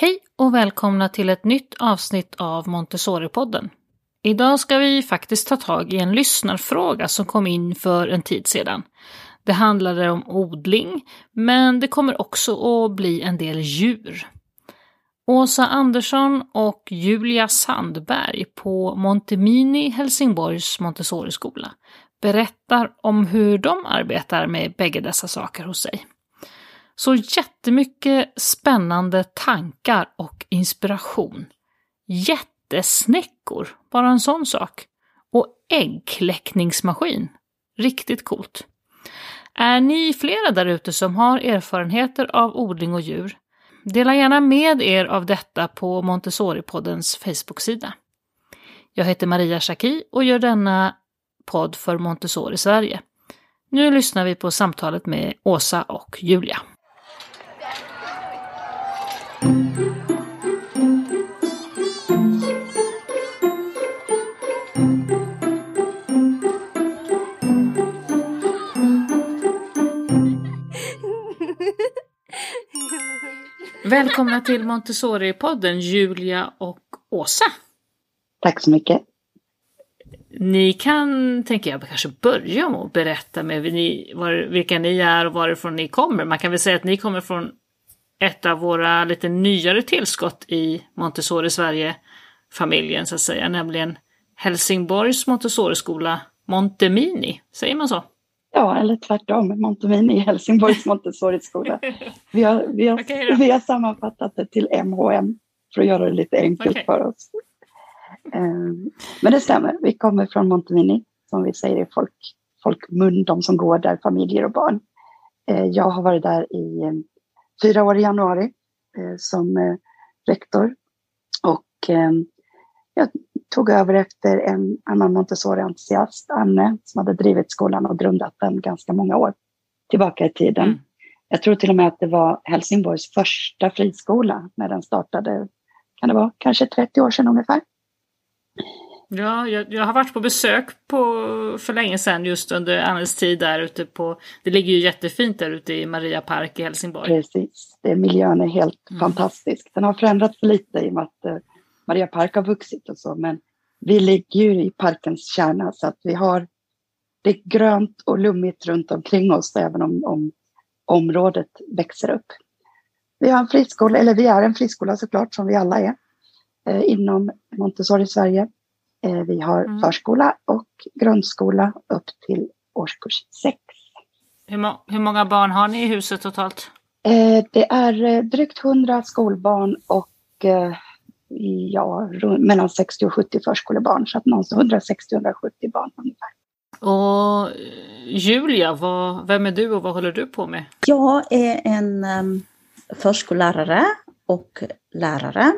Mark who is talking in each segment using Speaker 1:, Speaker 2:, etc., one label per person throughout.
Speaker 1: Hej och välkomna till ett nytt avsnitt av Montessori-podden. Idag ska vi faktiskt ta tag i en lyssnarfråga som kom in för en tid sedan. Det handlade om odling, men det kommer också att bli en del djur. Åsa Andersson och Julia Sandberg på Montemini Helsingborgs Montessori-skola berättar om hur de arbetar med bägge dessa saker hos sig. Så jättemycket spännande tankar och inspiration. Jättesnäckor, bara en sån sak. Och äggkläckningsmaskin. Riktigt coolt. Är ni flera där ute som har erfarenheter av odling och djur? Dela gärna med er av detta på Montessori-poddens Facebook-sida. Jag heter Maria Schacki och gör denna podd för Montessori Sverige. Nu lyssnar vi på samtalet med Åsa och Julia. Välkomna till Montessori-podden Julia och Åsa.
Speaker 2: Tack så mycket.
Speaker 1: Ni kan, tänker jag, kanske börja med att berätta med var, vilka ni är och varifrån ni kommer. Man kan väl säga att ni kommer från ett av våra lite nyare tillskott i Montessori Sverige-familjen så att säga, nämligen Helsingborgs Montessori-skola Montemini. Säger man så?
Speaker 2: Ja, eller tvärtom, Montemini Helsingborgs Montessori-skola. Vi har, vi, har, okay, vi har sammanfattat det till MHM för att göra det lite enkelt okay. för oss. Ehm, men det stämmer, vi kommer från Montemini, som vi säger i folk, folkmun, de som går där, familjer och barn. Ehm, jag har varit där i ehm, fyra år i januari som rektor. Och jag tog över efter en annan Montessori-entusiast, Anne, som hade drivit skolan och grundat den ganska många år tillbaka i tiden. Mm. Jag tror till och med att det var Helsingborgs första friskola när den startade, kan det vara, kanske 30 år sedan ungefär.
Speaker 1: Ja, jag, jag, har varit på besök på, för länge sedan just under Annes tid där ute på, det ligger ju jättefint där ute i Maria Park i Helsingborg.
Speaker 2: Precis, det, miljön är helt mm. fantastisk. Den har förändrats lite i och med att uh, Maria Park har vuxit och så, men vi ligger ju i parkens kärna så att vi har det är grönt och lummigt runt omkring oss även om, om området växer upp. Vi har en friskola, eller vi är en friskola såklart som vi alla är eh, inom Montessori Sverige. Eh, vi har mm. förskola och grundskola upp till årskurs 6.
Speaker 1: Hur, må hur många barn har ni i huset totalt?
Speaker 2: Eh, det är eh, drygt 100 skolbarn och eh, ja, mellan 60 och 70 förskolebarn, så att någonstans 160-170 barn ungefär.
Speaker 1: Och Julia, vad, vem är du och vad håller du på med?
Speaker 3: Jag är en um, förskollärare och lärare.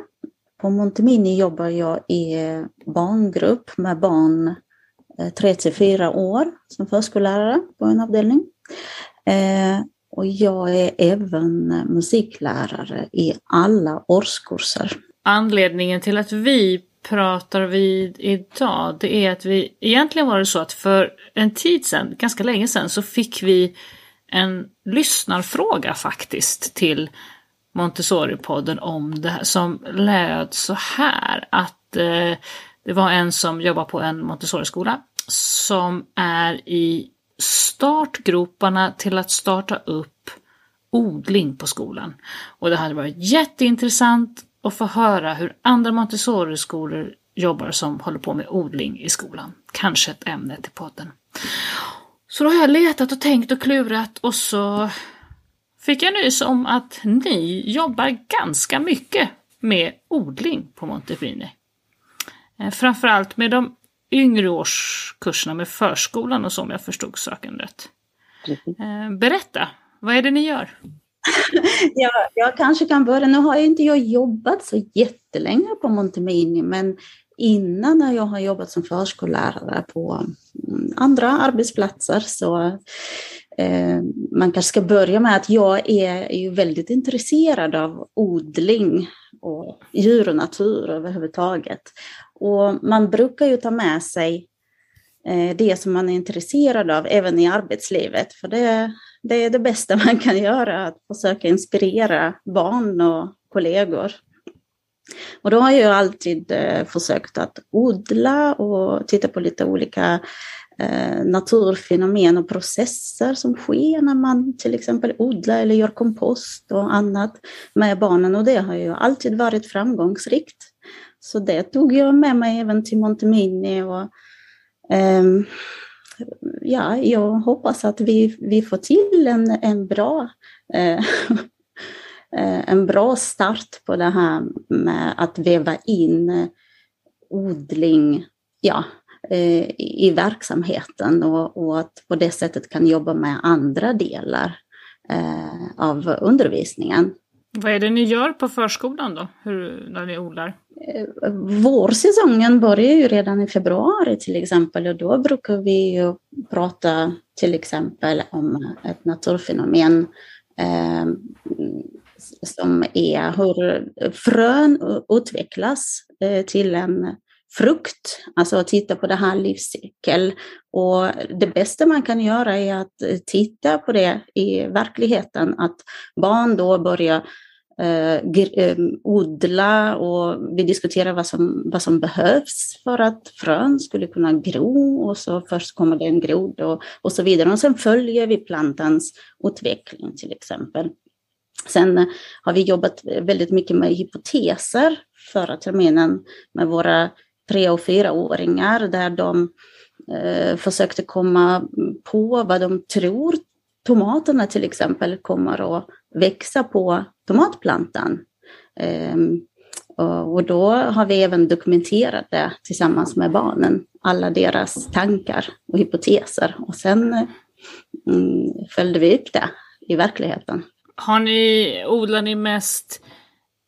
Speaker 3: På Montemini jobbar jag i barngrupp med barn 3 till 4 år som förskollärare på en avdelning. Eh, och jag är även musiklärare i alla årskurser.
Speaker 1: Anledningen till att vi pratar vid idag, det är att vi, egentligen var det så att för en tid sedan, ganska länge sedan, så fick vi en lyssnarfråga faktiskt till Montessori-podden om det här som löd så här att eh, det var en som jobbar på en Montessori-skola som är i startgroparna till att starta upp odling på skolan. Och det hade varit jätteintressant att få höra hur andra Montessori-skolor jobbar som håller på med odling i skolan. Kanske ett ämne till podden. Så då har jag letat och tänkt och klurat och så fick jag nys om att ni jobbar ganska mycket med odling på Montefini. Eh, framförallt med de yngre årskurserna med förskolan och så om jag förstod saken rätt. Eh, berätta, vad är det ni gör?
Speaker 3: ja, jag kanske kan börja. Nu har jag inte jag jobbat så jättelänge på Montemini, men innan när jag har jobbat som förskollärare på mm, andra arbetsplatser så eh, man kanske ska börja med att jag är ju väldigt intresserad av odling och djur och natur överhuvudtaget. Och man brukar ju ta med sig eh, det som man är intresserad av även i arbetslivet, för det, det är det bästa man kan göra, att försöka inspirera barn och kollegor. Och då har jag alltid eh, försökt att odla och titta på lite olika eh, naturfenomen och processer som sker när man till exempel odlar eller gör kompost och annat med barnen och det har ju alltid varit framgångsrikt. Så det tog jag med mig även till Montemini och eh, ja, jag hoppas att vi, vi får till en, en bra eh, eh, en bra start på det här med att väva in odling ja, eh, i verksamheten och, och, att på det sättet kan jobba med andra delar eh, av undervisningen.
Speaker 1: Vad är det ni gör på förskolan då, Hur, när ni odlar?
Speaker 3: Eh, vårsäsongen börjar ju redan i februari till exempel och då brukar vi ju prata till exempel om ett naturfenomen eh, som är hur frön utvecklas eh, till en frukt, alltså att titta på det här livscykel. Och det bästa man kan göra är att titta på det i verkligheten, att barn då börjar eh, eh, odla och vi diskuterar vad som, vad som behövs för att frön skulle kunna gro och så först kommer det en grod och, och så vidare. Och sen följer vi plantans utveckling till exempel. Sen har vi jobbat väldigt mycket med hypoteser förra terminen med våra tre och fyraåringar där de eh, försökte komma på vad de tror tomaterna till exempel kommer att växa på tomatplantan. Eh, och, då har vi även dokumenterat det tillsammans med barnen, alla deras tankar och hypoteser. Och sen mm, följde vi upp det i verkligheten.
Speaker 1: Har ni, odlar ni mest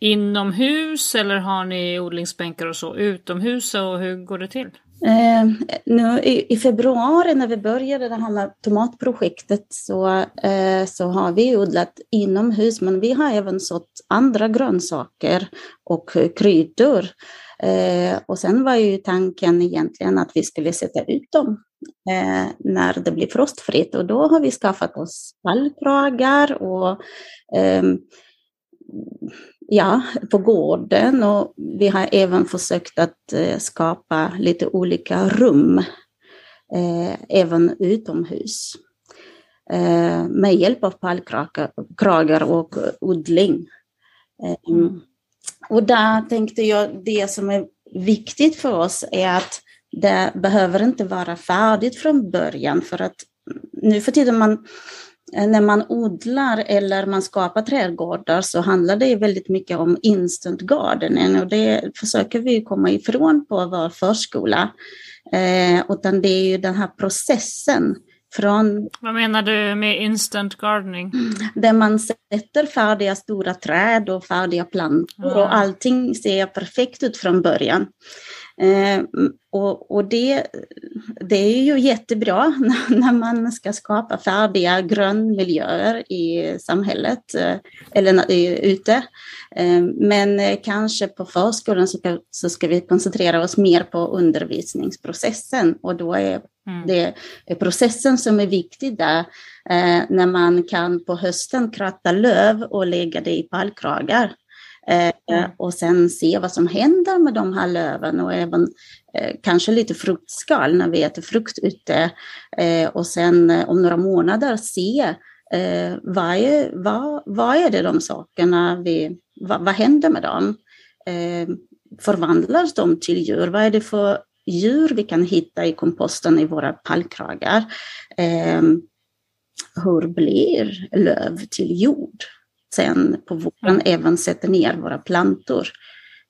Speaker 1: inomhus eller har ni odlingsbänkar och så utomhus och hur går det till?
Speaker 3: Eh, nu, i, i, februari när vi började det här med tomatprojektet så, eh, så har vi odlat inomhus men vi har även sått andra grönsaker och kryddor. Eh, och sen var ju tanken egentligen att vi skulle sätta ut dem eh, när det blir frostfritt och då har vi skaffat oss fallkragar och eh, ja, på gården och vi har även försökt att eh, skapa lite olika rum, eh, även utomhus. Eh, med hjälp av pallkragar och odling. Eh, mm. Och där tänkte jag, det som är viktigt för oss är att det behöver inte vara färdigt från början för att nu för tiden man när man odlar eller man skapar trädgårdar så handlar det väldigt mycket om instant gardening och det försöker vi komma ifrån på vår förskola. Eh, utan det är ju den här processen från...
Speaker 1: Vad menar du med instant gardening?
Speaker 3: Där man sätter färdiga stora träd och färdiga plantor mm. och allting ser perfekt ut från början. Eh, och, och det, det är ju jättebra när man ska skapa färdiga grönmiljöer i samhället eh, eller ute. Eh, men kanske på förskolan så ska, så ska vi koncentrera oss mer på undervisningsprocessen och då är mm. det är processen som är viktig där när man kan på hösten kratta löv och lägga det i pallkragar. Eh, mm. och sen se vad som händer med de här löven och även eh, kanske lite fruktskal när vi äter frukt ute. Eh, och sen om några månader se vad är, vad, vad är det de sakerna vi, vad, vad händer med dem? förvandlas de till djur? Vad är det för djur vi kan hitta i komposten i våra pallkragar? hur blir löv till jord? Sen på våren även sätter ner våra plantor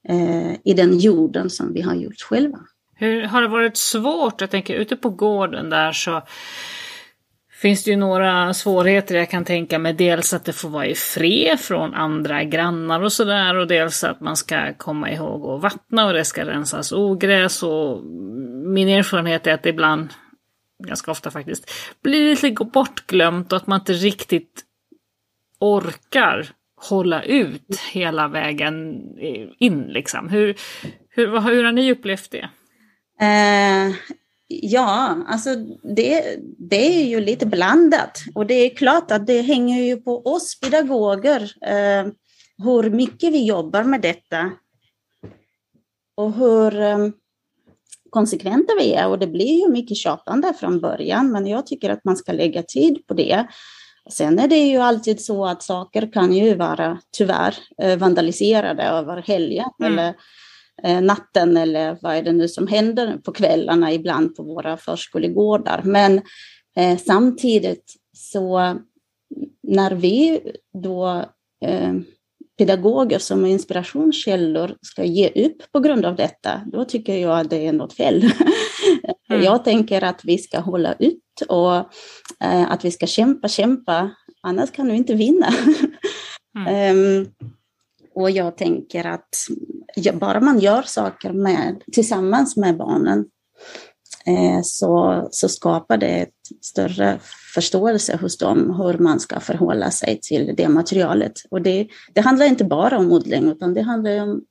Speaker 3: eh, i den jorden som vi har gjort själva.
Speaker 1: Hur har det varit svårt? Jag tänker ute på gården där så finns det ju några svårigheter jag kan tänka mig. Dels att det får vara i fred från andra grannar och sådär och dels att man ska komma ihåg att vattna och det ska rensas ogräs och min erfarenhet är att det ibland, ganska ofta faktiskt, blir lite bortglömt och att man inte riktigt orkar hålla ut hela vägen in liksom. Hur, hur, hur har ni upplevt det?
Speaker 3: Eh, ja, alltså det, det är ju lite blandat och det är klart att det hänger ju på oss pedagoger eh, hur mycket vi jobbar med detta. och hur eh, konsekventa vi är. Och det blir ju mycket tjatande från början, men jag tycker att man ska lägga tid på det. Sen är det ju alltid så att saker kan ju vara, tyvärr, eh, vandaliserade över helgen mm. eller eh, natten eller vad är det nu som händer på kvällarna ibland på våra förskolegårdar. Men eh, samtidigt så när vi då eh, pedagoger som inspirationskällor ska ge upp på grund av detta, då tycker jag att det är något fel. Mm. Jag tänker att vi ska hålla ut och eh, att vi ska kämpa, kämpa, annars kan du inte vinna. Mm. um, och jag tänker att bara man gör saker med, tillsammans med barnen eh, så, så skapar det ett större förståelse hos dem hur man ska förhålla sig till det materialet. Och det, det handlar inte bara om odling utan det handlar om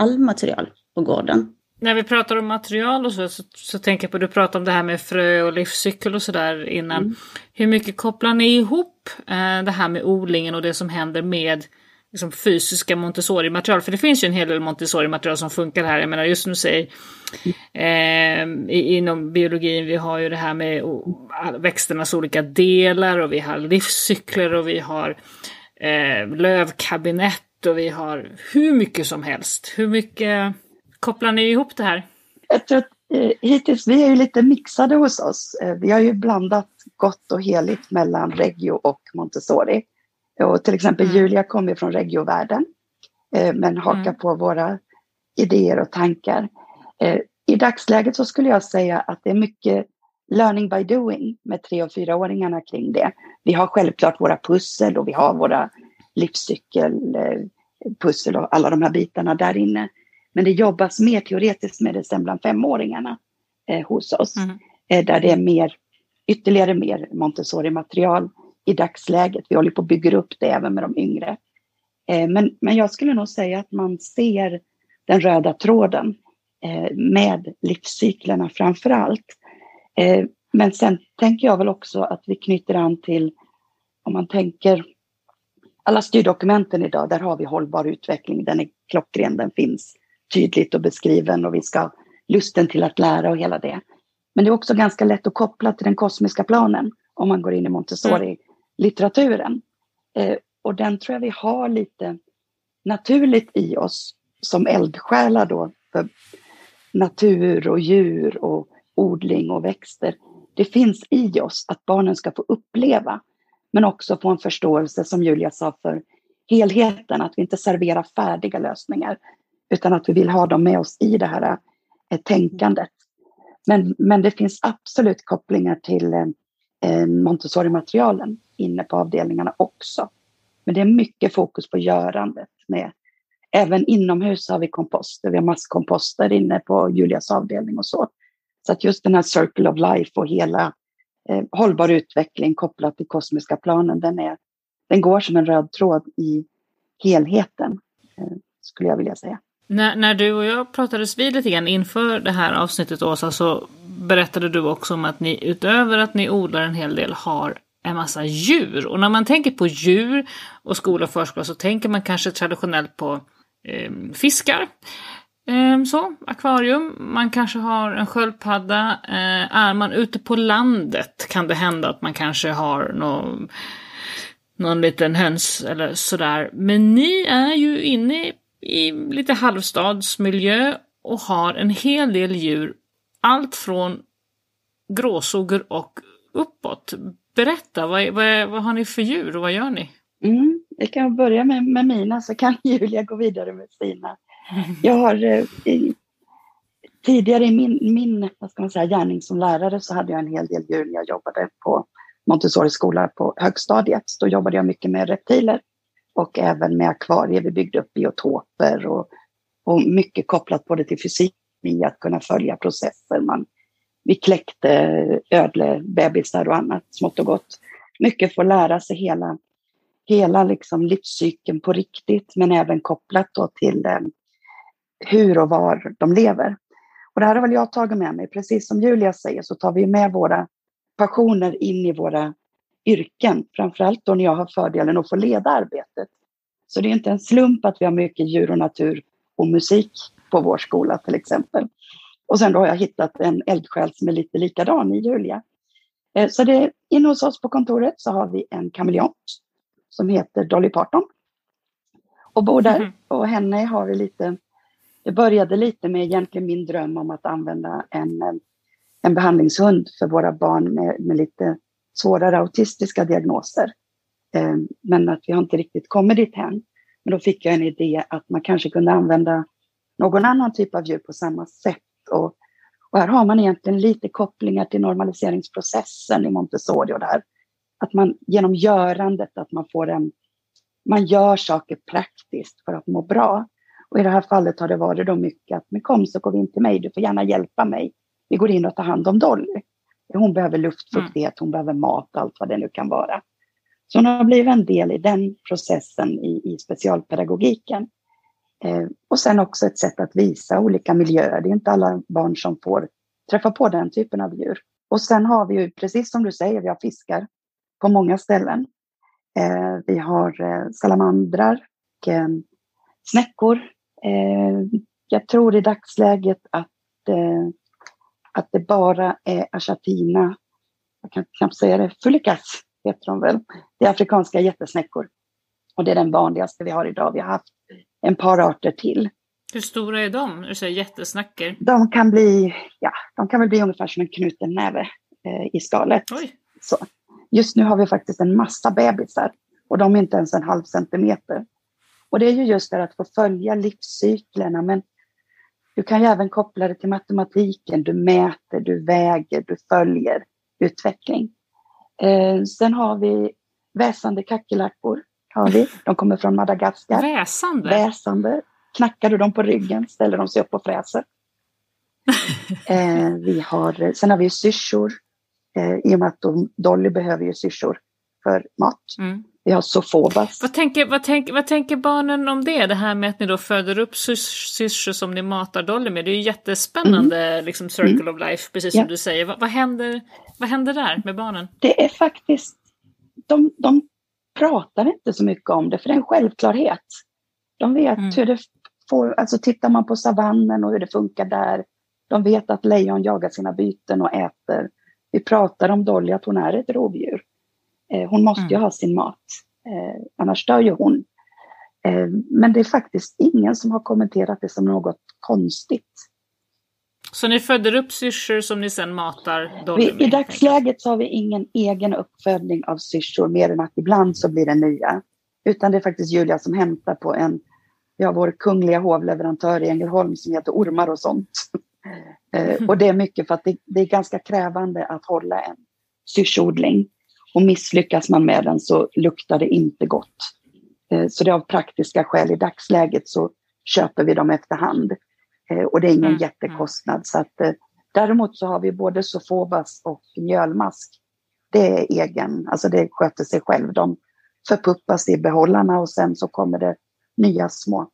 Speaker 3: all material på gården.
Speaker 1: När vi pratar om material och så, så, så tänker jag på, du pratade om det här med frö och livscykel och sådär innan. Mm. Hur mycket kopplar ni ihop eh, det här med odlingen och det som händer med liksom, fysiska Montessori-material? För det finns ju en hel del Montessori-material som funkar här. Jag menar just du säger, eh, inom biologin, vi har ju det här med växternas olika delar och vi har livscykler och vi har eh, lövkabinett och vi har hur mycket som helst. Hur mycket kopplar ni ihop det här?
Speaker 2: Jag tror att eh, hittills, vi är ju lite mixade hos oss. Eh, vi har ju blandat gott och heligt mellan Reggio och Montessori. Och till exempel mm. Julia kommer från Reggio-världen, eh, men hakar mm. på våra idéer och tankar. Eh, I dagsläget så skulle jag säga att det är mycket learning by doing med tre och fyraåringarna kring det. Vi har självklart våra pussel och vi har våra livscykelpussel eh, och alla de här bitarna där inne. Men det jobbas mer teoretiskt med det sen bland femåringarna eh, hos oss. Mm. Eh, där det är mer, ytterligare mer Montessori-material i dagsläget. Vi håller på att bygga upp det även med de yngre. Eh, men, men jag skulle nog säga att man ser den röda tråden eh, med livscyklerna framför allt. Eh, men sen tänker jag väl också att vi knyter an till, om man tänker alla styrdokumenten idag, där har vi hållbar utveckling, den är klockren, den finns tydligt och beskriven och vi ska lusten till att lära och hela det. Men det är också ganska lätt att koppla till den kosmiska planen om man går in i Montessori-litteraturen. Eh, och den tror jag vi har lite naturligt i oss som eldsjälar då för natur och djur och odling och växter. Det finns i oss att barnen ska få uppleva, men också få en förståelse som Julia sa för helheten, att vi inte serverar färdiga lösningar utan att vi vill ha dem med oss i det här eh, tänkandet. Men, men det finns absolut kopplingar till eh, eh Montessori-materialen inne på avdelningarna också. Men det är mycket fokus på görandet. Med, även inomhus har vi komposter, vi har masskomposter inne på Julias avdelning och så. Så att just den här Circle of Life och hela eh, hållbar utveckling kopplat till kosmiska planen, den, är, den går som en röd tråd i helheten, eh, skulle jag vilja säga.
Speaker 1: När, när du och jag pratades vid lite grann inför det här avsnittet Åsa så berättade du också om att ni utöver att ni odlar en hel del har en massa djur. Och när man tänker på djur och skola och förskola så tänker man kanske traditionellt på eh, fiskar. Eh, så, akvarium, man kanske har en sköldpadda. Eh, är man ute på landet kan det hända att man kanske har någon, någon liten höns eller sådär. Men ni är ju inne i lite halvstadsmiljö och har en hel del djur. Allt från gråsuggor och uppåt. Berätta, vad, vad, vad har ni för djur och vad gör ni?
Speaker 2: Mm, jag kan börja med, med mina så kan Julia gå vidare med sina. Jag har eh, i, tidigare i min, min vad ska man säga, gärning som lärare så hade jag en hel del djur när jag jobbade på Montessori skola på högstadiet. Då jobbade jag mycket med reptiler och även med akvarier. Vi byggde upp biotoper och, och mycket kopplat både till fysik i att kunna följa processer. Man, vi kläckte ödlebebisar och annat smått och gott. Mycket för att lära sig hela, hela liksom livscykeln på riktigt men även kopplat då till eh, hur och var de lever. Och det här har väl jag tagit med mig. Precis som Julia säger så tar vi med våra passioner in i våra yrken, framförallt då när jag har fördelen att få leda arbetet. Så det är inte en slump att vi har mycket djur och natur och musik på vår skola till exempel. Och sen då har jag hittat en eldsjäl som är lite likadan i Julia. Eh, så det, inne hos oss på kontoret så har vi en kameleont som heter Dolly Parton. Och bor där. Mm. Och henne har vi lite, det började lite med egentligen min dröm om att använda en, en behandlingshund för våra barn med, med lite svårare autistiska diagnoser. Eh, men att vi har inte riktigt kommit dit än. Men då fick jag en idé att man kanske kunde använda någon annan typ av djur på samma sätt. Och, och här har man egentligen lite kopplingar till normaliseringsprocessen i Montessori och där. Att man genom görandet, att man får en, man gör saker praktiskt för att må bra. Och i det här fallet har det varit då mycket att, men kom så går vi in till mig, du får gärna hjälpa mig. Vi går in och tar hand om Dolly. Hon behöver luftfuktighet, hon behöver mat, allt vad det nu kan vara. Så hon har blivit en del i den processen i, i specialpedagogiken. Eh, och sen också ett sätt att visa olika miljöer. Det är inte alla barn som får träffa på den typen av djur. Och sen har vi ju, precis som du säger, vi har fiskar på många ställen. Eh, vi har eh, salamandrar och eh, snäckor. Eh, jag tror i dagsläget att, eh, att det bara är aschatina, jag kan knappt säga det, fulikas heter de väl. Det är afrikanska jättesnäckor. Och det är den vanligaste vi har idag. Vi har haft en par arter till.
Speaker 1: Hur stora är de? Du säger jättesnackor.
Speaker 2: De kan bli, ja, de kan väl bli ungefär som en knuten näve eh, i skalet. Oj. Så. Just nu har vi faktiskt en massa bebisar och de är inte ens en halv centimeter. Och det är ju just det att få följa livscyklerna, men du kan ju även koppla det till matematiken. Du mäter, du väger, du följer utveckling. Eh, sen har vi väsande kackerlackor. Har vi. De kommer från Madagaskar.
Speaker 1: Väsande?
Speaker 2: Väsande. Knackar du dem på ryggen ställer de sig upp och fräser. eh, vi har, sen har vi syrsor. Eh, I och med att de, Dolly behöver ju syrsor för mat. Mm. Vi har sofobas.
Speaker 1: Vad tänker, vad, tänker, vad tänker barnen om det? Det här med att ni då föder upp syrsor som ni matar Dolly med. Det är ju jättespännande, mm. liksom circle mm. of life, precis som ja. du säger. Vad, vad, händer, vad händer där med barnen?
Speaker 2: Det är faktiskt, de, de pratar inte så mycket om det, för det är en självklarhet. De vet mm. hur det får, alltså tittar man på savannen och hur det funkar där. De vet att lejon jagar sina byten och äter. Vi pratar om Dolly, att hon är ett rovdjur. Eh, hon måste mm. ju ha sin mat, eh, annars dör ju hon. Eh, men det är faktiskt ingen som har kommenterat det som något konstigt.
Speaker 1: Så ni föder upp syrsor som ni sedan matar Dolly
Speaker 2: med? I dagsläget så har vi ingen egen uppfödning av syrsor mer än att ibland så blir det nya. Utan det är faktiskt Julia som hämtar på en, har vår kungliga hovleverantör i Ängelholm som heter Ormar och sånt. Mm. och det är mycket för att det, det är ganska krävande att hålla en syrsodling. Och misslyckas man med den så luktar det inte gott. Eh, så det är av praktiska skäl i dagsläget så köper vi dem efterhand. Eh, och det är ingen mm. jättekostnad. Så att, eh, däremot så har vi både Sofobas och mjölmask. Det är egen, alltså det sköter sig själv. De förpuppas i behållarna och sen så kommer det nya små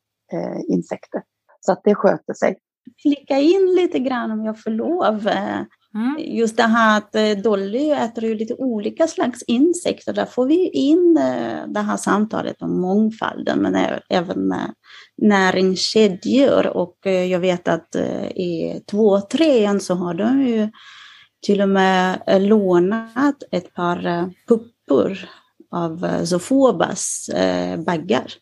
Speaker 2: insekter. Så att det sköter sig.
Speaker 3: Flika in lite grann om jag får lov. Mm. Just det här att eh, Dolly äter ju lite olika slags insekter. Där får vi in eh, det här samtalet om mångfalden men även eh, näringskedjor. Och jag vet att i två trean så har de ju till och med lånat ett par puppor av Zofobas baggar.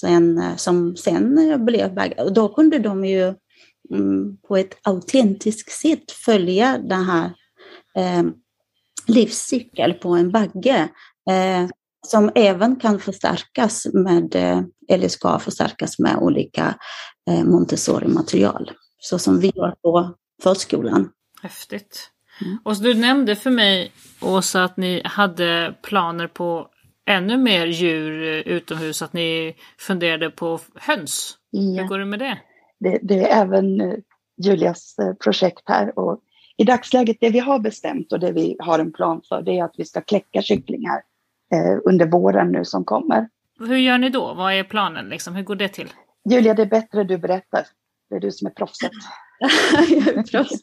Speaker 3: Sen, som sen blev baggar. Och då kunde de ju på ett autentiskt sätt följa den här eh, livscykel på en bagge eh, som även kan förstärkas med, eh, eller ska förstärkas med olika eh, Montessori-material, så som vi gör på förskolan.
Speaker 1: Häftigt. Mm. Och du nämnde för mig, Åsa, att ni hade planer på ännu mer djur utomhus, att ni funderade på höns. Ja. Hur går det med det?
Speaker 2: Det, det är även eh, Julias eh, projekt här. Och I dagsläget, det vi har bestämt och det vi har en plan för, det är att vi ska kläcka kycklingar eh, under våren nu som kommer.
Speaker 1: Hur gör ni då? Vad är planen? Liksom? Hur går det till?
Speaker 2: Julia, det är bättre du berättar. Det är du som är proffset.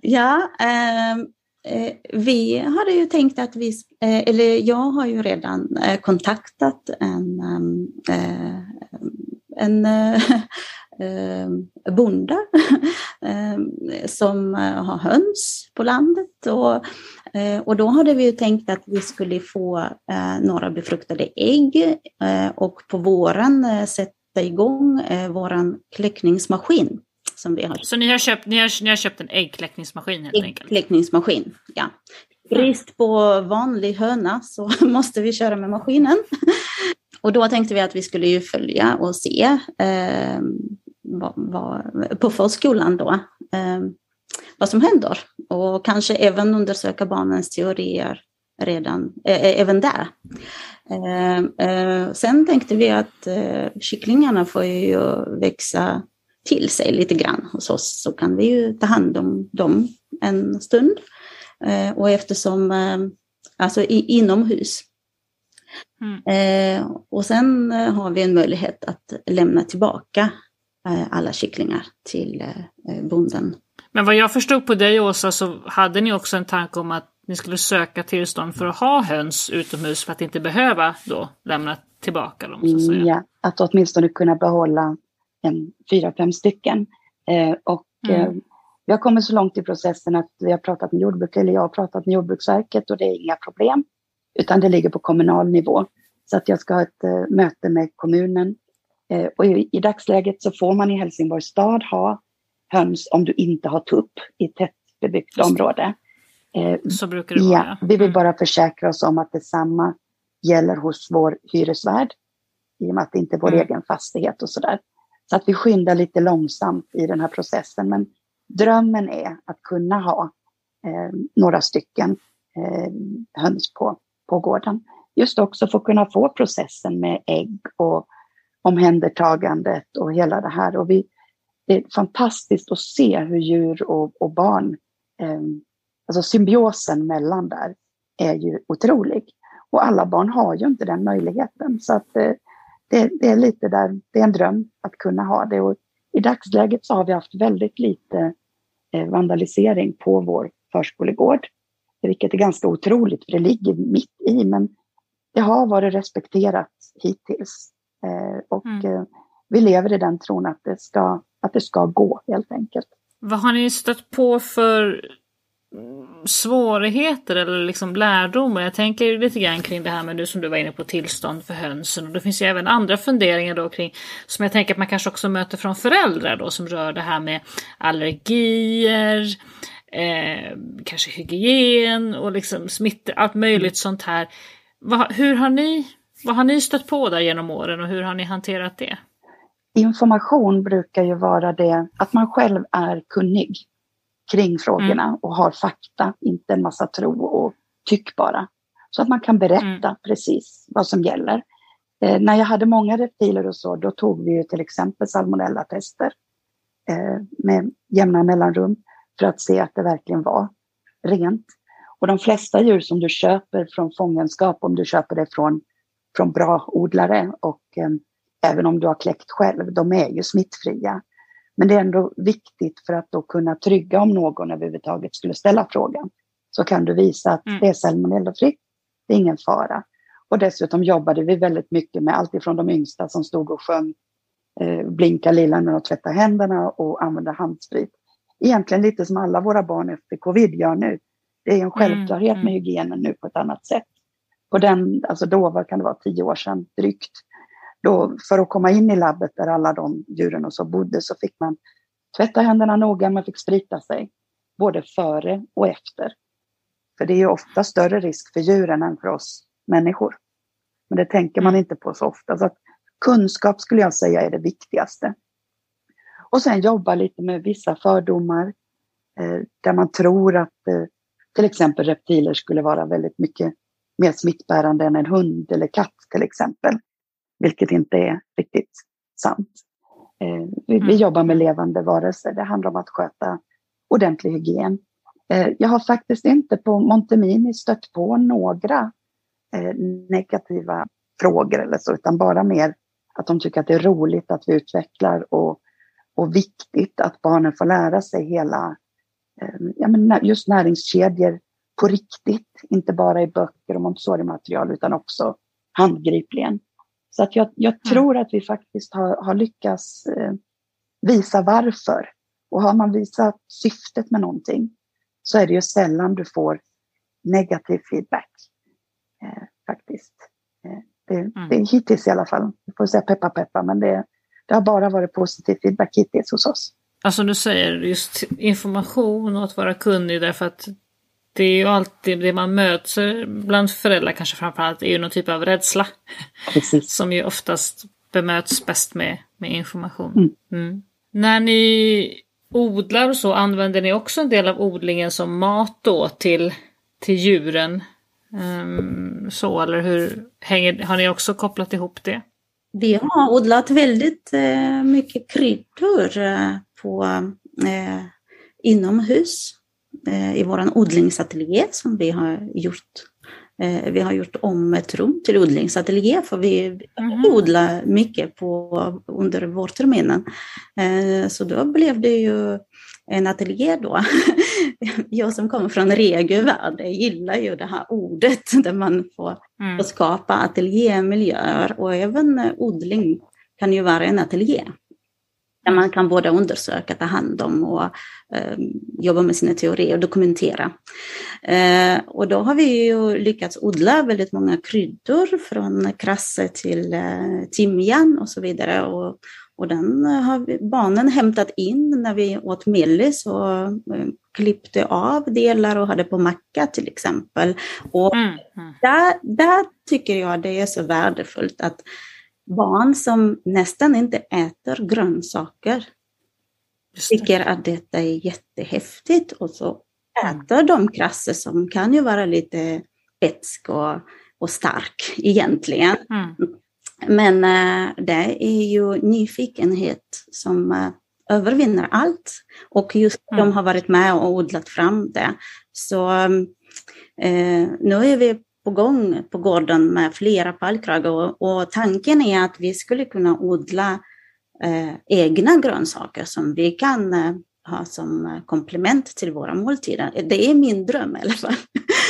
Speaker 3: ja, ehm, eh, vi hade ju tänkt att vi, eh, eller jag har ju redan eh, kontaktat en, ehm, en eh, bonde eh, som har höns på landet. Och, eh, och då hade vi tänkt att vi skulle få eh, några befruktade ägg eh, och på våren sätta igång eh, våran kläckningsmaskin. Som vi har.
Speaker 1: Så ni har köpt, ni har, ni har köpt en äggkläckningsmaskin helt enkelt?
Speaker 3: Äggkläckningsmaskin, ja. Brist på vanlig höna så måste vi köra med maskinen. Och då tänkte vi att vi skulle ju följa och se eh, vad, vad, på förskolan då, eh, vad som händer. Och kanske även undersöka barnens teorier redan, äh, även där. Äh, äh, sen tänkte vi att äh, kycklingarna får ju växa till sig lite grann hos oss så kan vi ju ta hand om dem en stund. och eftersom, alltså i, inomhus. Mm. och sen har vi en möjlighet att lämna tillbaka alla kycklingar till bonden.
Speaker 1: Men vad jag förstod på dig Åsa så hade ni också en tanke om att ni skulle söka tillstånd för att ha höns utomhus för att inte behöva då lämna tillbaka dem? Så att säga.
Speaker 2: Ja, att åtminstone kunna behålla en fyra, fem stycken. Eh, och mm. eh, vi har kommit så långt i processen att vi har pratat med jordbruk, eller jag har pratat med Jordbruksverket och det är inga problem. Utan det ligger på kommunal nivå. Så att jag ska ha ett eh, möte med kommunen. Eh, och i, i, dagsläget så får man i Helsingborgs stad ha höns om du inte har tupp i tättbebyggt område.
Speaker 1: Eh, så brukar det vara.
Speaker 2: Ja, vi vill bara försäkra oss om att detsamma gäller hos vår hyresvärd. I och med att det inte är vår mm. egen fastighet och sådär. Så att vi skyndar lite långsamt i den här processen. Men drömmen är att kunna ha eh, några stycken eh, höns på, på gården. Just också för att kunna få processen med ägg och omhändertagandet och hela det här. Och vi, det är fantastiskt att se hur djur och, och barn eh, Alltså symbiosen mellan där är ju otrolig. Och alla barn har ju inte den möjligheten. Så att eh, det, det, är lite där, det är en dröm att kunna ha det. Och I dagsläget så har vi haft väldigt lite eh, vandalisering på vår förskolegård. Vilket är ganska otroligt, för det ligger mitt i. Men det har varit respekterat hittills. Eh, och mm. vi lever i den tron att det, ska, att det ska gå helt enkelt.
Speaker 1: Vad har ni stött på för svårigheter eller liksom lärdomar. Jag tänker lite grann kring det här med nu som du var inne på tillstånd för hönsen. Och det finns ju även andra funderingar då kring som jag tänker att man kanske också möter från föräldrar då som rör det här med allergier, eh, kanske hygien och liksom smittor, allt möjligt sånt här. Vad, hur har ni, vad har ni stött på där genom åren och hur har ni hanterat det?
Speaker 2: Information brukar ju vara det att man själv är kunnig kring frågorna mm. och har fakta, inte en massa tro och tyck bara. Så att man kan berätta mm. precis vad som gäller. Eh, när jag hade många reptiler och så, då tog vi ju till exempel salmonellatester eh, med jämna mellanrum för att se att det verkligen var rent. Och de flesta djur som du köper från fångenskap, om du köper det från, från bra odlare och eh, även om du har kläckt själv, de är ju smittfria. Men det är ändå viktigt för att då kunna trygga om någon överhuvudtaget skulle ställa frågan. Så kan du visa att mm. det är salmonellafritt, det är ingen fara. Och dessutom jobbade vi väldigt mycket med allt ifrån de yngsta som stod och sjöng eh, Blinka lilla när de tvättar händerna och använde handsprit. Egentligen lite som alla våra barn efter covid gör nu. Det är en mm, självklarhet mm. med hygienen nu på ett annat sätt. På den, alltså då, vad kan det vara, tio år sedan drygt, då, för att komma in i labbet där alla de djuren och så bodde så fick man tvätta händerna noga, man fick sprita sig. Både före och efter. För det är ju ofta större risk för djuren än för oss människor. Men det tänker man mm. inte på så ofta. Så att kunskap skulle jag säga är det viktigaste. Och sen jobba lite med vissa fördomar. Eh, där man tror att eh, till exempel reptiler skulle vara väldigt mycket mer smittbärande än en hund eller katt till exempel vilket inte är riktigt sant. Eh, vi, mm. vi, jobbar med levande varelser. Det handlar om att sköta ordentlig hygien. Eh, jag har faktiskt inte på Montemini stött på några eh, negativa frågor eller så, utan bara mer att de tycker att det är roligt att vi utvecklar och, och viktigt att barnen får lära sig hela, eh, ja, men just näringskedjor på riktigt, inte bara i böcker och Montessori-material utan också handgripligen. Så att jag, jag mm. tror att vi faktiskt har, har lyckats eh, visa varför. Och har man visat syftet med någonting så är det ju sällan du får negativ feedback. Eh, faktiskt. Eh, det, mm. det, hittills i alla fall. Vi får säga peppa peppa, men det, det har bara varit positiv feedback hittills hos oss.
Speaker 1: Alltså du säger just information och att vara kunnig därför att det är ju alltid det man möter bland föräldrar kanske framförallt är ju någon typ av rädsla. Precis. Som ju oftast bemöts bäst med, med information. Mm. Mm. När ni odlar och så använder ni också en del av odlingen som mat då till, till djuren? Um, så eller hur hänger, har ni också kopplat ihop det?
Speaker 3: Vi har odlat väldigt eh, mycket kryddor eh, på, eh, inomhus i vår odlingsateljé som vi har gjort. Eh, vi har gjort om ett rum till odlingsateljé för vi mm. odlar mycket på, under vårterminen. Eh, så då blev det ju en ateljé då. Jag som kommer från regelvärld gillar ju det här ordet där man får, mm. får skapa ateljémiljöer och även odling kan ju vara en ateljé. Där man kan både undersöka, ta hand om och eh, jobba med sina teorier och dokumentera. Eh, och då har vi ju lyckats odla väldigt många kryddor från krasse till eh, timjan och så vidare. Och, och den har vi, barnen hämtat in när vi åt mellis och eh, klippte av delar och hade på macka till exempel. Och mm, mm. Där, där tycker jag det är så värdefullt att barn som nästan inte äter grönsaker tycker att detta är jättehäftigt och så äter de krasser som kan ju vara lite etsk och, och stark egentligen. Mm. Men äh, det är ju nyfikenhet som äh, övervinner allt. Och just mm. de har varit med och odlat fram det. Så äh, nu är vi på gång på gården med flera pallkragar och, och tanken är att vi skulle kunna odla eh, egna grönsaker som vi kan eh, ha som komplement till våra måltider. Det är min dröm i alla fall.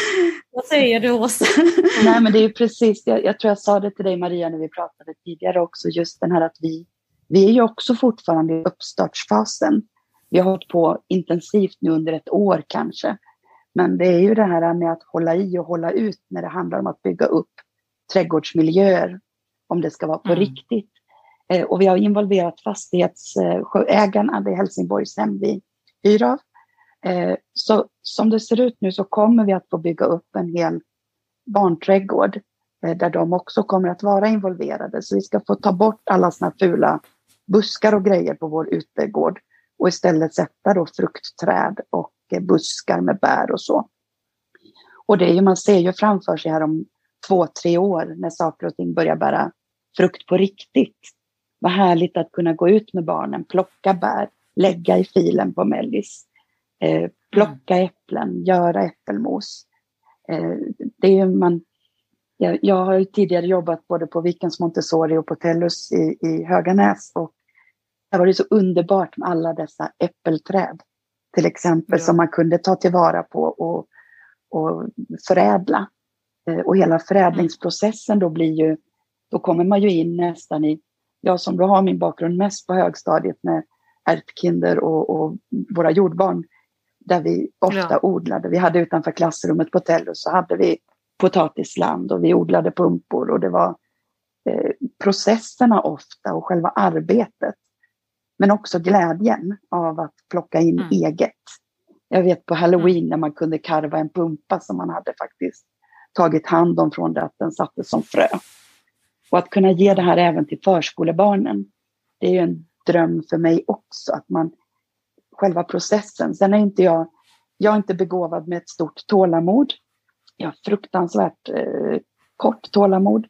Speaker 3: Vad säger du Åsa?
Speaker 2: Nej men det är precis, jag, jag tror jag sa det till dig Maria när vi pratade tidigare också, just den här att vi, vi är ju också fortfarande i uppstartsfasen. Vi har hållit på intensivt nu under ett år kanske men det är ju det här med att hålla i och hålla ut när det handlar om att bygga upp trädgårdsmiljöer, om det ska vara på mm. riktigt. Eh, och vi har involverat fastighetsägarna, det är Helsingborgshem vi hyr av. Eh, så som det ser ut nu så kommer vi att få bygga upp en hel barnträdgård eh, där de också kommer att vara involverade. Så vi ska få ta bort alla såna fula buskar och grejer på vår utegård och istället sätta då fruktträd och eh, buskar med bär och så. Och det är ju, man ser ju framför sig här om två, tre år när saker och ting börjar bära frukt på riktigt. Vad härligt att kunna gå ut med barnen, plocka bär, lägga i filen på mellis, eh, plocka mm. äpplen, göra äppelmos. Eh, det är man, jag, jag, har ju tidigare jobbat både på Vikens Montessori och på Tellus i, i Höganäs och det var det så underbart med alla dessa äppelträd till exempel ja. som man kunde ta tillvara på och, och förädla. Eh, och hela förädlingsprocessen då blir ju, då kommer man ju in nästan i, jag som då har min bakgrund mest på högstadiet med ärtkinder och, och våra jordbarn, där vi ofta ja. odlade. Vi hade utanför klassrummet på Tellus så hade vi potatisland och vi odlade pumpor och det var eh, processerna ofta och själva arbetet men också glädjen av att plocka in mm. eget. Jag vet på halloween mm. när man kunde karva en pumpa som man hade faktiskt tagit hand om från det att den sattes som frö. Och att kunna ge det här även till förskolebarnen, det är ju en dröm för mig också, att man själva processen. Sen är inte jag, jag är inte begåvad med ett stort tålamod. Jag har fruktansvärt eh, kort tålamod.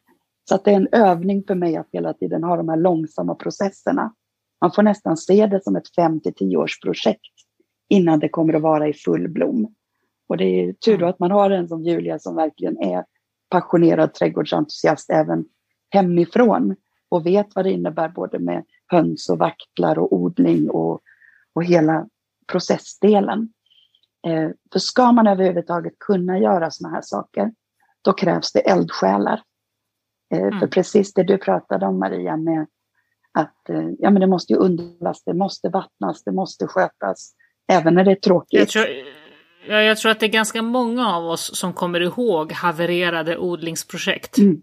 Speaker 2: Så att det är en övning för mig att hela tiden ha de här långsamma processerna. Man får nästan se det som ett 5 till 10 års projekt innan det kommer att vara i full blom. Och det är tur då mm. att man har en som Julia som verkligen är passionerad trädgårdsentusiast även hemifrån och vet vad det innebär både med höns och vaktlar och odling och, och hela processdelen. Eh, för ska man överhuvudtaget kunna göra sådana här saker, då krävs det eldsjälar. Eh, mm. För precis det du pratade om Maria med att eh, ja, men det måste ju underhållas, det måste vattnas, det måste skötas, även när det är tråkigt.
Speaker 1: Jag tror, ja, jag tror att det är ganska många av oss som kommer ihåg havererade odlingsprojekt.
Speaker 2: Mm,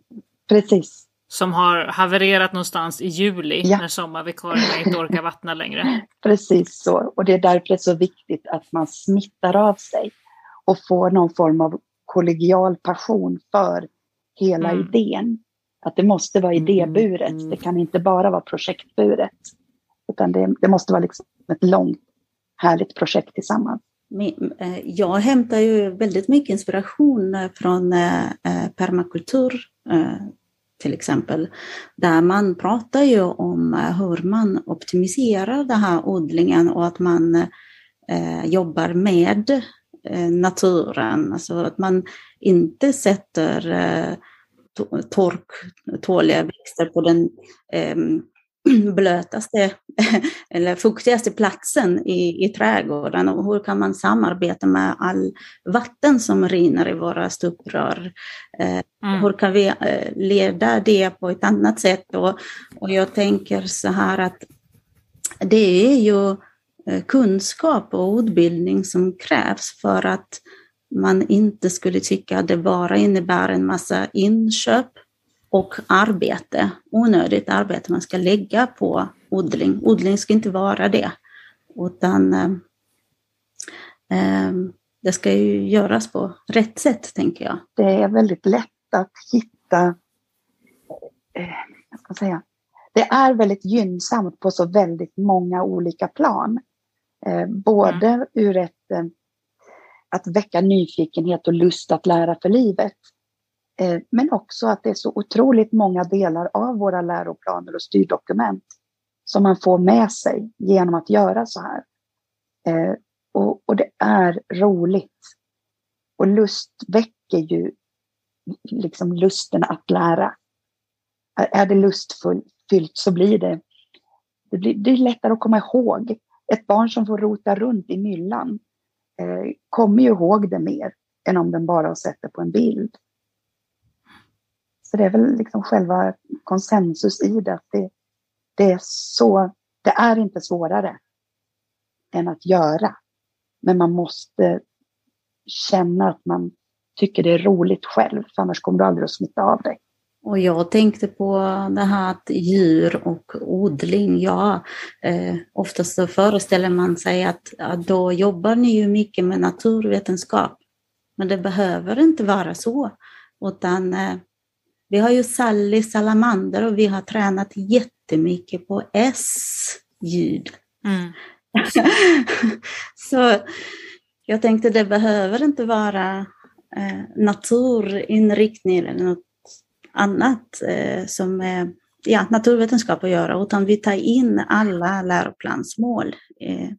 Speaker 2: precis.
Speaker 1: Som har havererat någonstans i juli ja. när sommarvikarierna inte orkar vattna längre.
Speaker 2: Precis så, och det är därför det är så viktigt att man smittar av sig och får någon form av kollegial passion för hela mm. idén. Att det måste vara idéburet, mm. det kan inte bara vara projektburet. Utan det, det måste vara liksom ett långt, härligt projekt tillsammans.
Speaker 3: Eh, jag hämtar ju väldigt mycket inspiration eh, från eh, permakultur till exempel, där man pratar ju om eh, hur man optimiserar den här odlingen och att man eh, jobbar med eh, naturen, alltså att man inte sätter torktåliga växter på den eh, blötaste eller fuktigaste platsen i, i trädgården och hur kan man samarbeta med all vatten som rinner i våra stuprör? Eh, mm. Hur kan vi eh, leda det på ett annat sätt? Och, och jag tänker så här att det är ju eh, kunskap och utbildning som krävs för att man inte skulle tycka att det bara innebär en massa inköp och arbete, onödigt arbete man ska lägga på odling. Odling ska inte vara det, utan eh, eh, det ska ju göras på rätt sätt, tänker jag.
Speaker 2: Det är väldigt lätt att hitta, eh, jag ska säga, det är väldigt gynnsamt på så väldigt många olika plan. Eh, både mm. ur ett eh, att väcka nyfikenhet och lust att lära för livet. Eh, men också att det är så otroligt många delar av våra läroplaner och styrdokument som man får med sig genom att göra så här. Eh, och, och det är roligt. Och lust väcker ju liksom lusten att lära. Är det lustfyllt så blir det, det, blir, det är lättare att komma ihåg. Ett barn som får rota runt i myllan eh, kommer ju ihåg det mer än om den bara sätter på en bild. Så det är väl liksom själva konsensus i det, att det, det är så, det är inte svårare än att göra. Men man måste känna att man tycker det är roligt själv, för annars kommer du aldrig att smitta av dig.
Speaker 3: Och jag tänkte på det här att djur och odling, ja, eh, oftast så föreställer man sig att, att då jobbar ni ju mycket med naturvetenskap. Men det behöver inte vara så, utan eh, vi har ju Sally Salamander och vi har tränat jättemycket på S-ljud. Mm. så jag tänkte det behöver inte vara eh, naturinriktning eller något annat eh, som med ja, naturvetenskap att göra, utan vi tar in alla läroplansmål eh,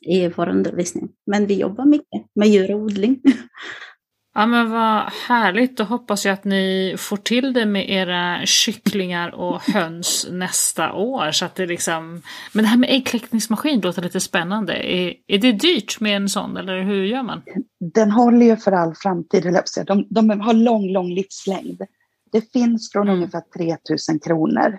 Speaker 3: i vår undervisning. Men vi jobbar mycket med djurodling.
Speaker 1: Ja men vad härligt, då hoppas jag att ni får till det med era kycklingar och höns nästa år. Så att det liksom... Men det här med äggkläckningsmaskin låter lite spännande. Är, är det dyrt med en sån eller hur gör man?
Speaker 2: Den håller ju för all framtid, de, de har lång, lång livslängd. Det finns från mm. ungefär 3000 kronor.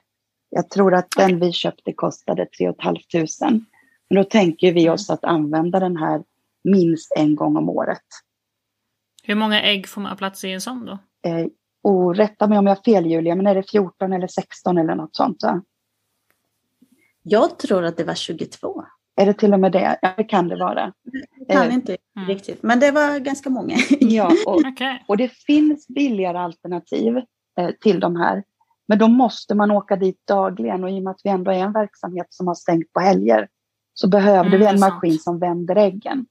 Speaker 2: Jag tror att den vi köpte kostade 3 500. Men då tänker vi oss att använda den här minst en gång om året.
Speaker 1: Hur många ägg får man plats i en sån då?
Speaker 2: Eh, och rätta mig om jag har fel Julia, men är det 14 eller 16 eller något sånt? Va?
Speaker 3: Jag tror att det var 22.
Speaker 2: Är det till och med det? Ja, det kan det vara.
Speaker 3: Jag kan eh, inte mm. riktigt, men det var ganska många.
Speaker 2: ja, och, okay. och det finns billigare alternativ eh, till de här. Men då måste man åka dit dagligen och i och med att vi ändå är en verksamhet som har stängt på helger så behövde mm, vi en maskin som vänder äggen.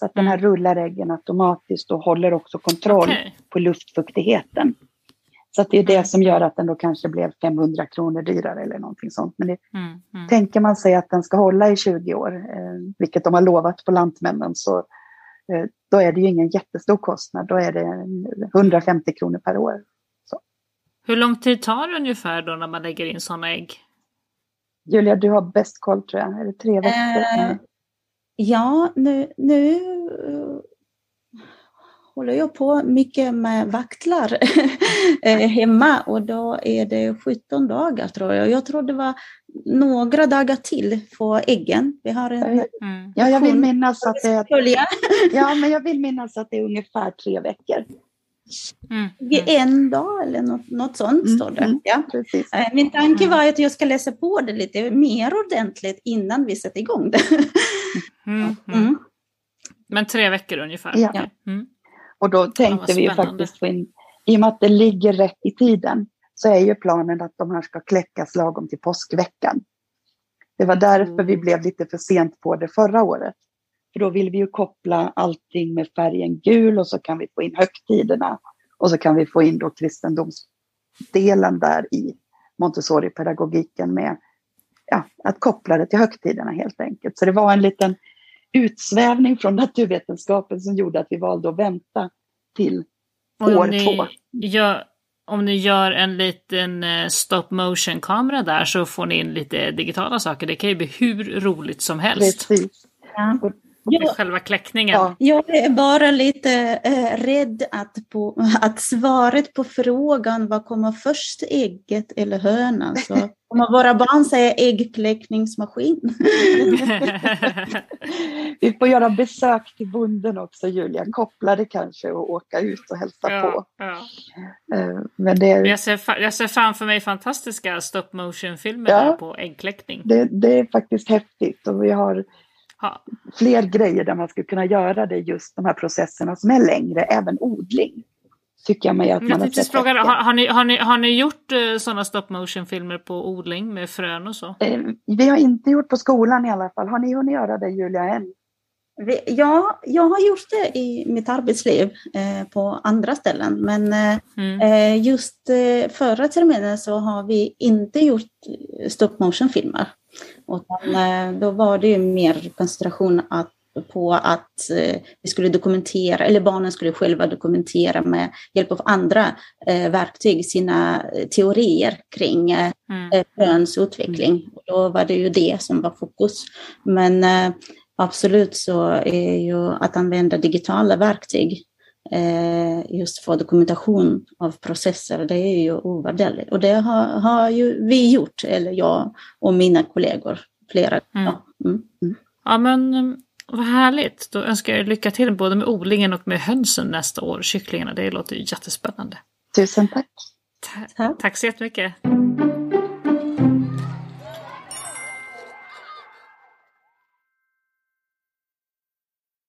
Speaker 2: Så att den här mm. rullar äggen automatiskt och håller också kontroll okay. på luftfuktigheten. Så att det är det mm. som gör att den då kanske blev 500 kronor dyrare eller någonting sånt. Men det, mm, mm. tänker man sig att den ska hålla i 20 år, eh, vilket de har lovat på Lantmännen, så eh, då är det ju ingen jättestor kostnad. Då är det 150 kronor per år. Så.
Speaker 1: Hur lång tid tar det ungefär då när man lägger in sådana ägg?
Speaker 2: Julia, du har bäst koll tror jag. Är det tre veckor?
Speaker 3: Eh, Ja, nu, nu håller jag på mycket med vaktlar hemma och då är det 17 dagar tror jag. Jag tror det var några dagar till på äggen.
Speaker 2: Vi har en mm. Ja, jag vill minnas att det är, ja, men jag vill minnas att det är ungefär tre veckor.
Speaker 3: Mm. mm. En dag eller något, något sånt mm. står det. Mm. Ja. Precis. Eh, min tanke mm. var att jag ska läsa på det lite mer ordentligt innan vi sätter igång det.
Speaker 1: Mm. Men tre veckor ungefär? Ja.
Speaker 2: Och då tänkte vi ju faktiskt få in, i och med att det ligger rätt i tiden, så är ju planen att de här ska kläckas lagom till påskveckan. Det var därför vi blev lite för sent på det förra året. För då vill vi ju koppla allting med färgen gul och så kan vi få in högtiderna och så kan vi få in då kristendomsdelen där i Montessori-pedagogiken med ja, att koppla det till högtiderna helt enkelt. Så det var en liten utsvävning från naturvetenskapen som gjorde att vi valde att vänta till år två.
Speaker 1: Gör, om ni gör en liten eh, stop motion kamera där så får ni in lite digitala saker. Det kan ju bli hur roligt som helst. Precis. Ja. Ja, själva kläckningen. Ja.
Speaker 3: Jag är bara lite eh, rädd att, på, att svaret på frågan vad kommer först, ägget eller hönan? Så kommer våra barn säga äggkläckningsmaskin.
Speaker 2: Vi får göra besök till bonden också Julia, koppla det kanske och åka ut och hälsa ja, på. Ja.
Speaker 1: Eh, men det är... jag, ser, jag ser framför mig fantastiska stop motion filmer ja, på äggkläckning.
Speaker 2: Det, det är faktiskt häftigt och vi har ha. fler grejer där man skulle kunna göra det just de här processerna som är längre, även odling. Tycker jag mig att man
Speaker 1: har sett fråga, har, har, ni, har, ni, har ni gjort uh, sådana stop motion filmer på odling med frön och så?
Speaker 2: Eh, vi har inte gjort på skolan i alla fall. Har ni hunnit göra det Julia än?
Speaker 3: Ja, jag har gjort det i mitt arbetsliv eh, på andra ställen, men eh, mm. Eh, just eh, förra terminen så har vi inte gjort stop motion-filmer. Utan, eh, då var det ju mer koncentration att, på att eh, vi skulle dokumentera, eller barnen skulle själva dokumentera med hjälp av andra eh, verktyg sina teorier kring mm. fröns utveckling. Och då var det ju det som var fokus. Men absolut så är ju att använda digitala verktyg just för dokumentation av processer, det är ju ovärderligt. Och det har, har ju vi gjort, eller jag och mina kollegor, flera mm.
Speaker 1: ja. Mm. Mm. ja, men mm, vad härligt. Då önskar jag lycka till både med odlingen och med hönsen nästa år, kycklingarna. Det låter jättespännande.
Speaker 2: Tusen tack.
Speaker 1: Ta tack så jättemycket.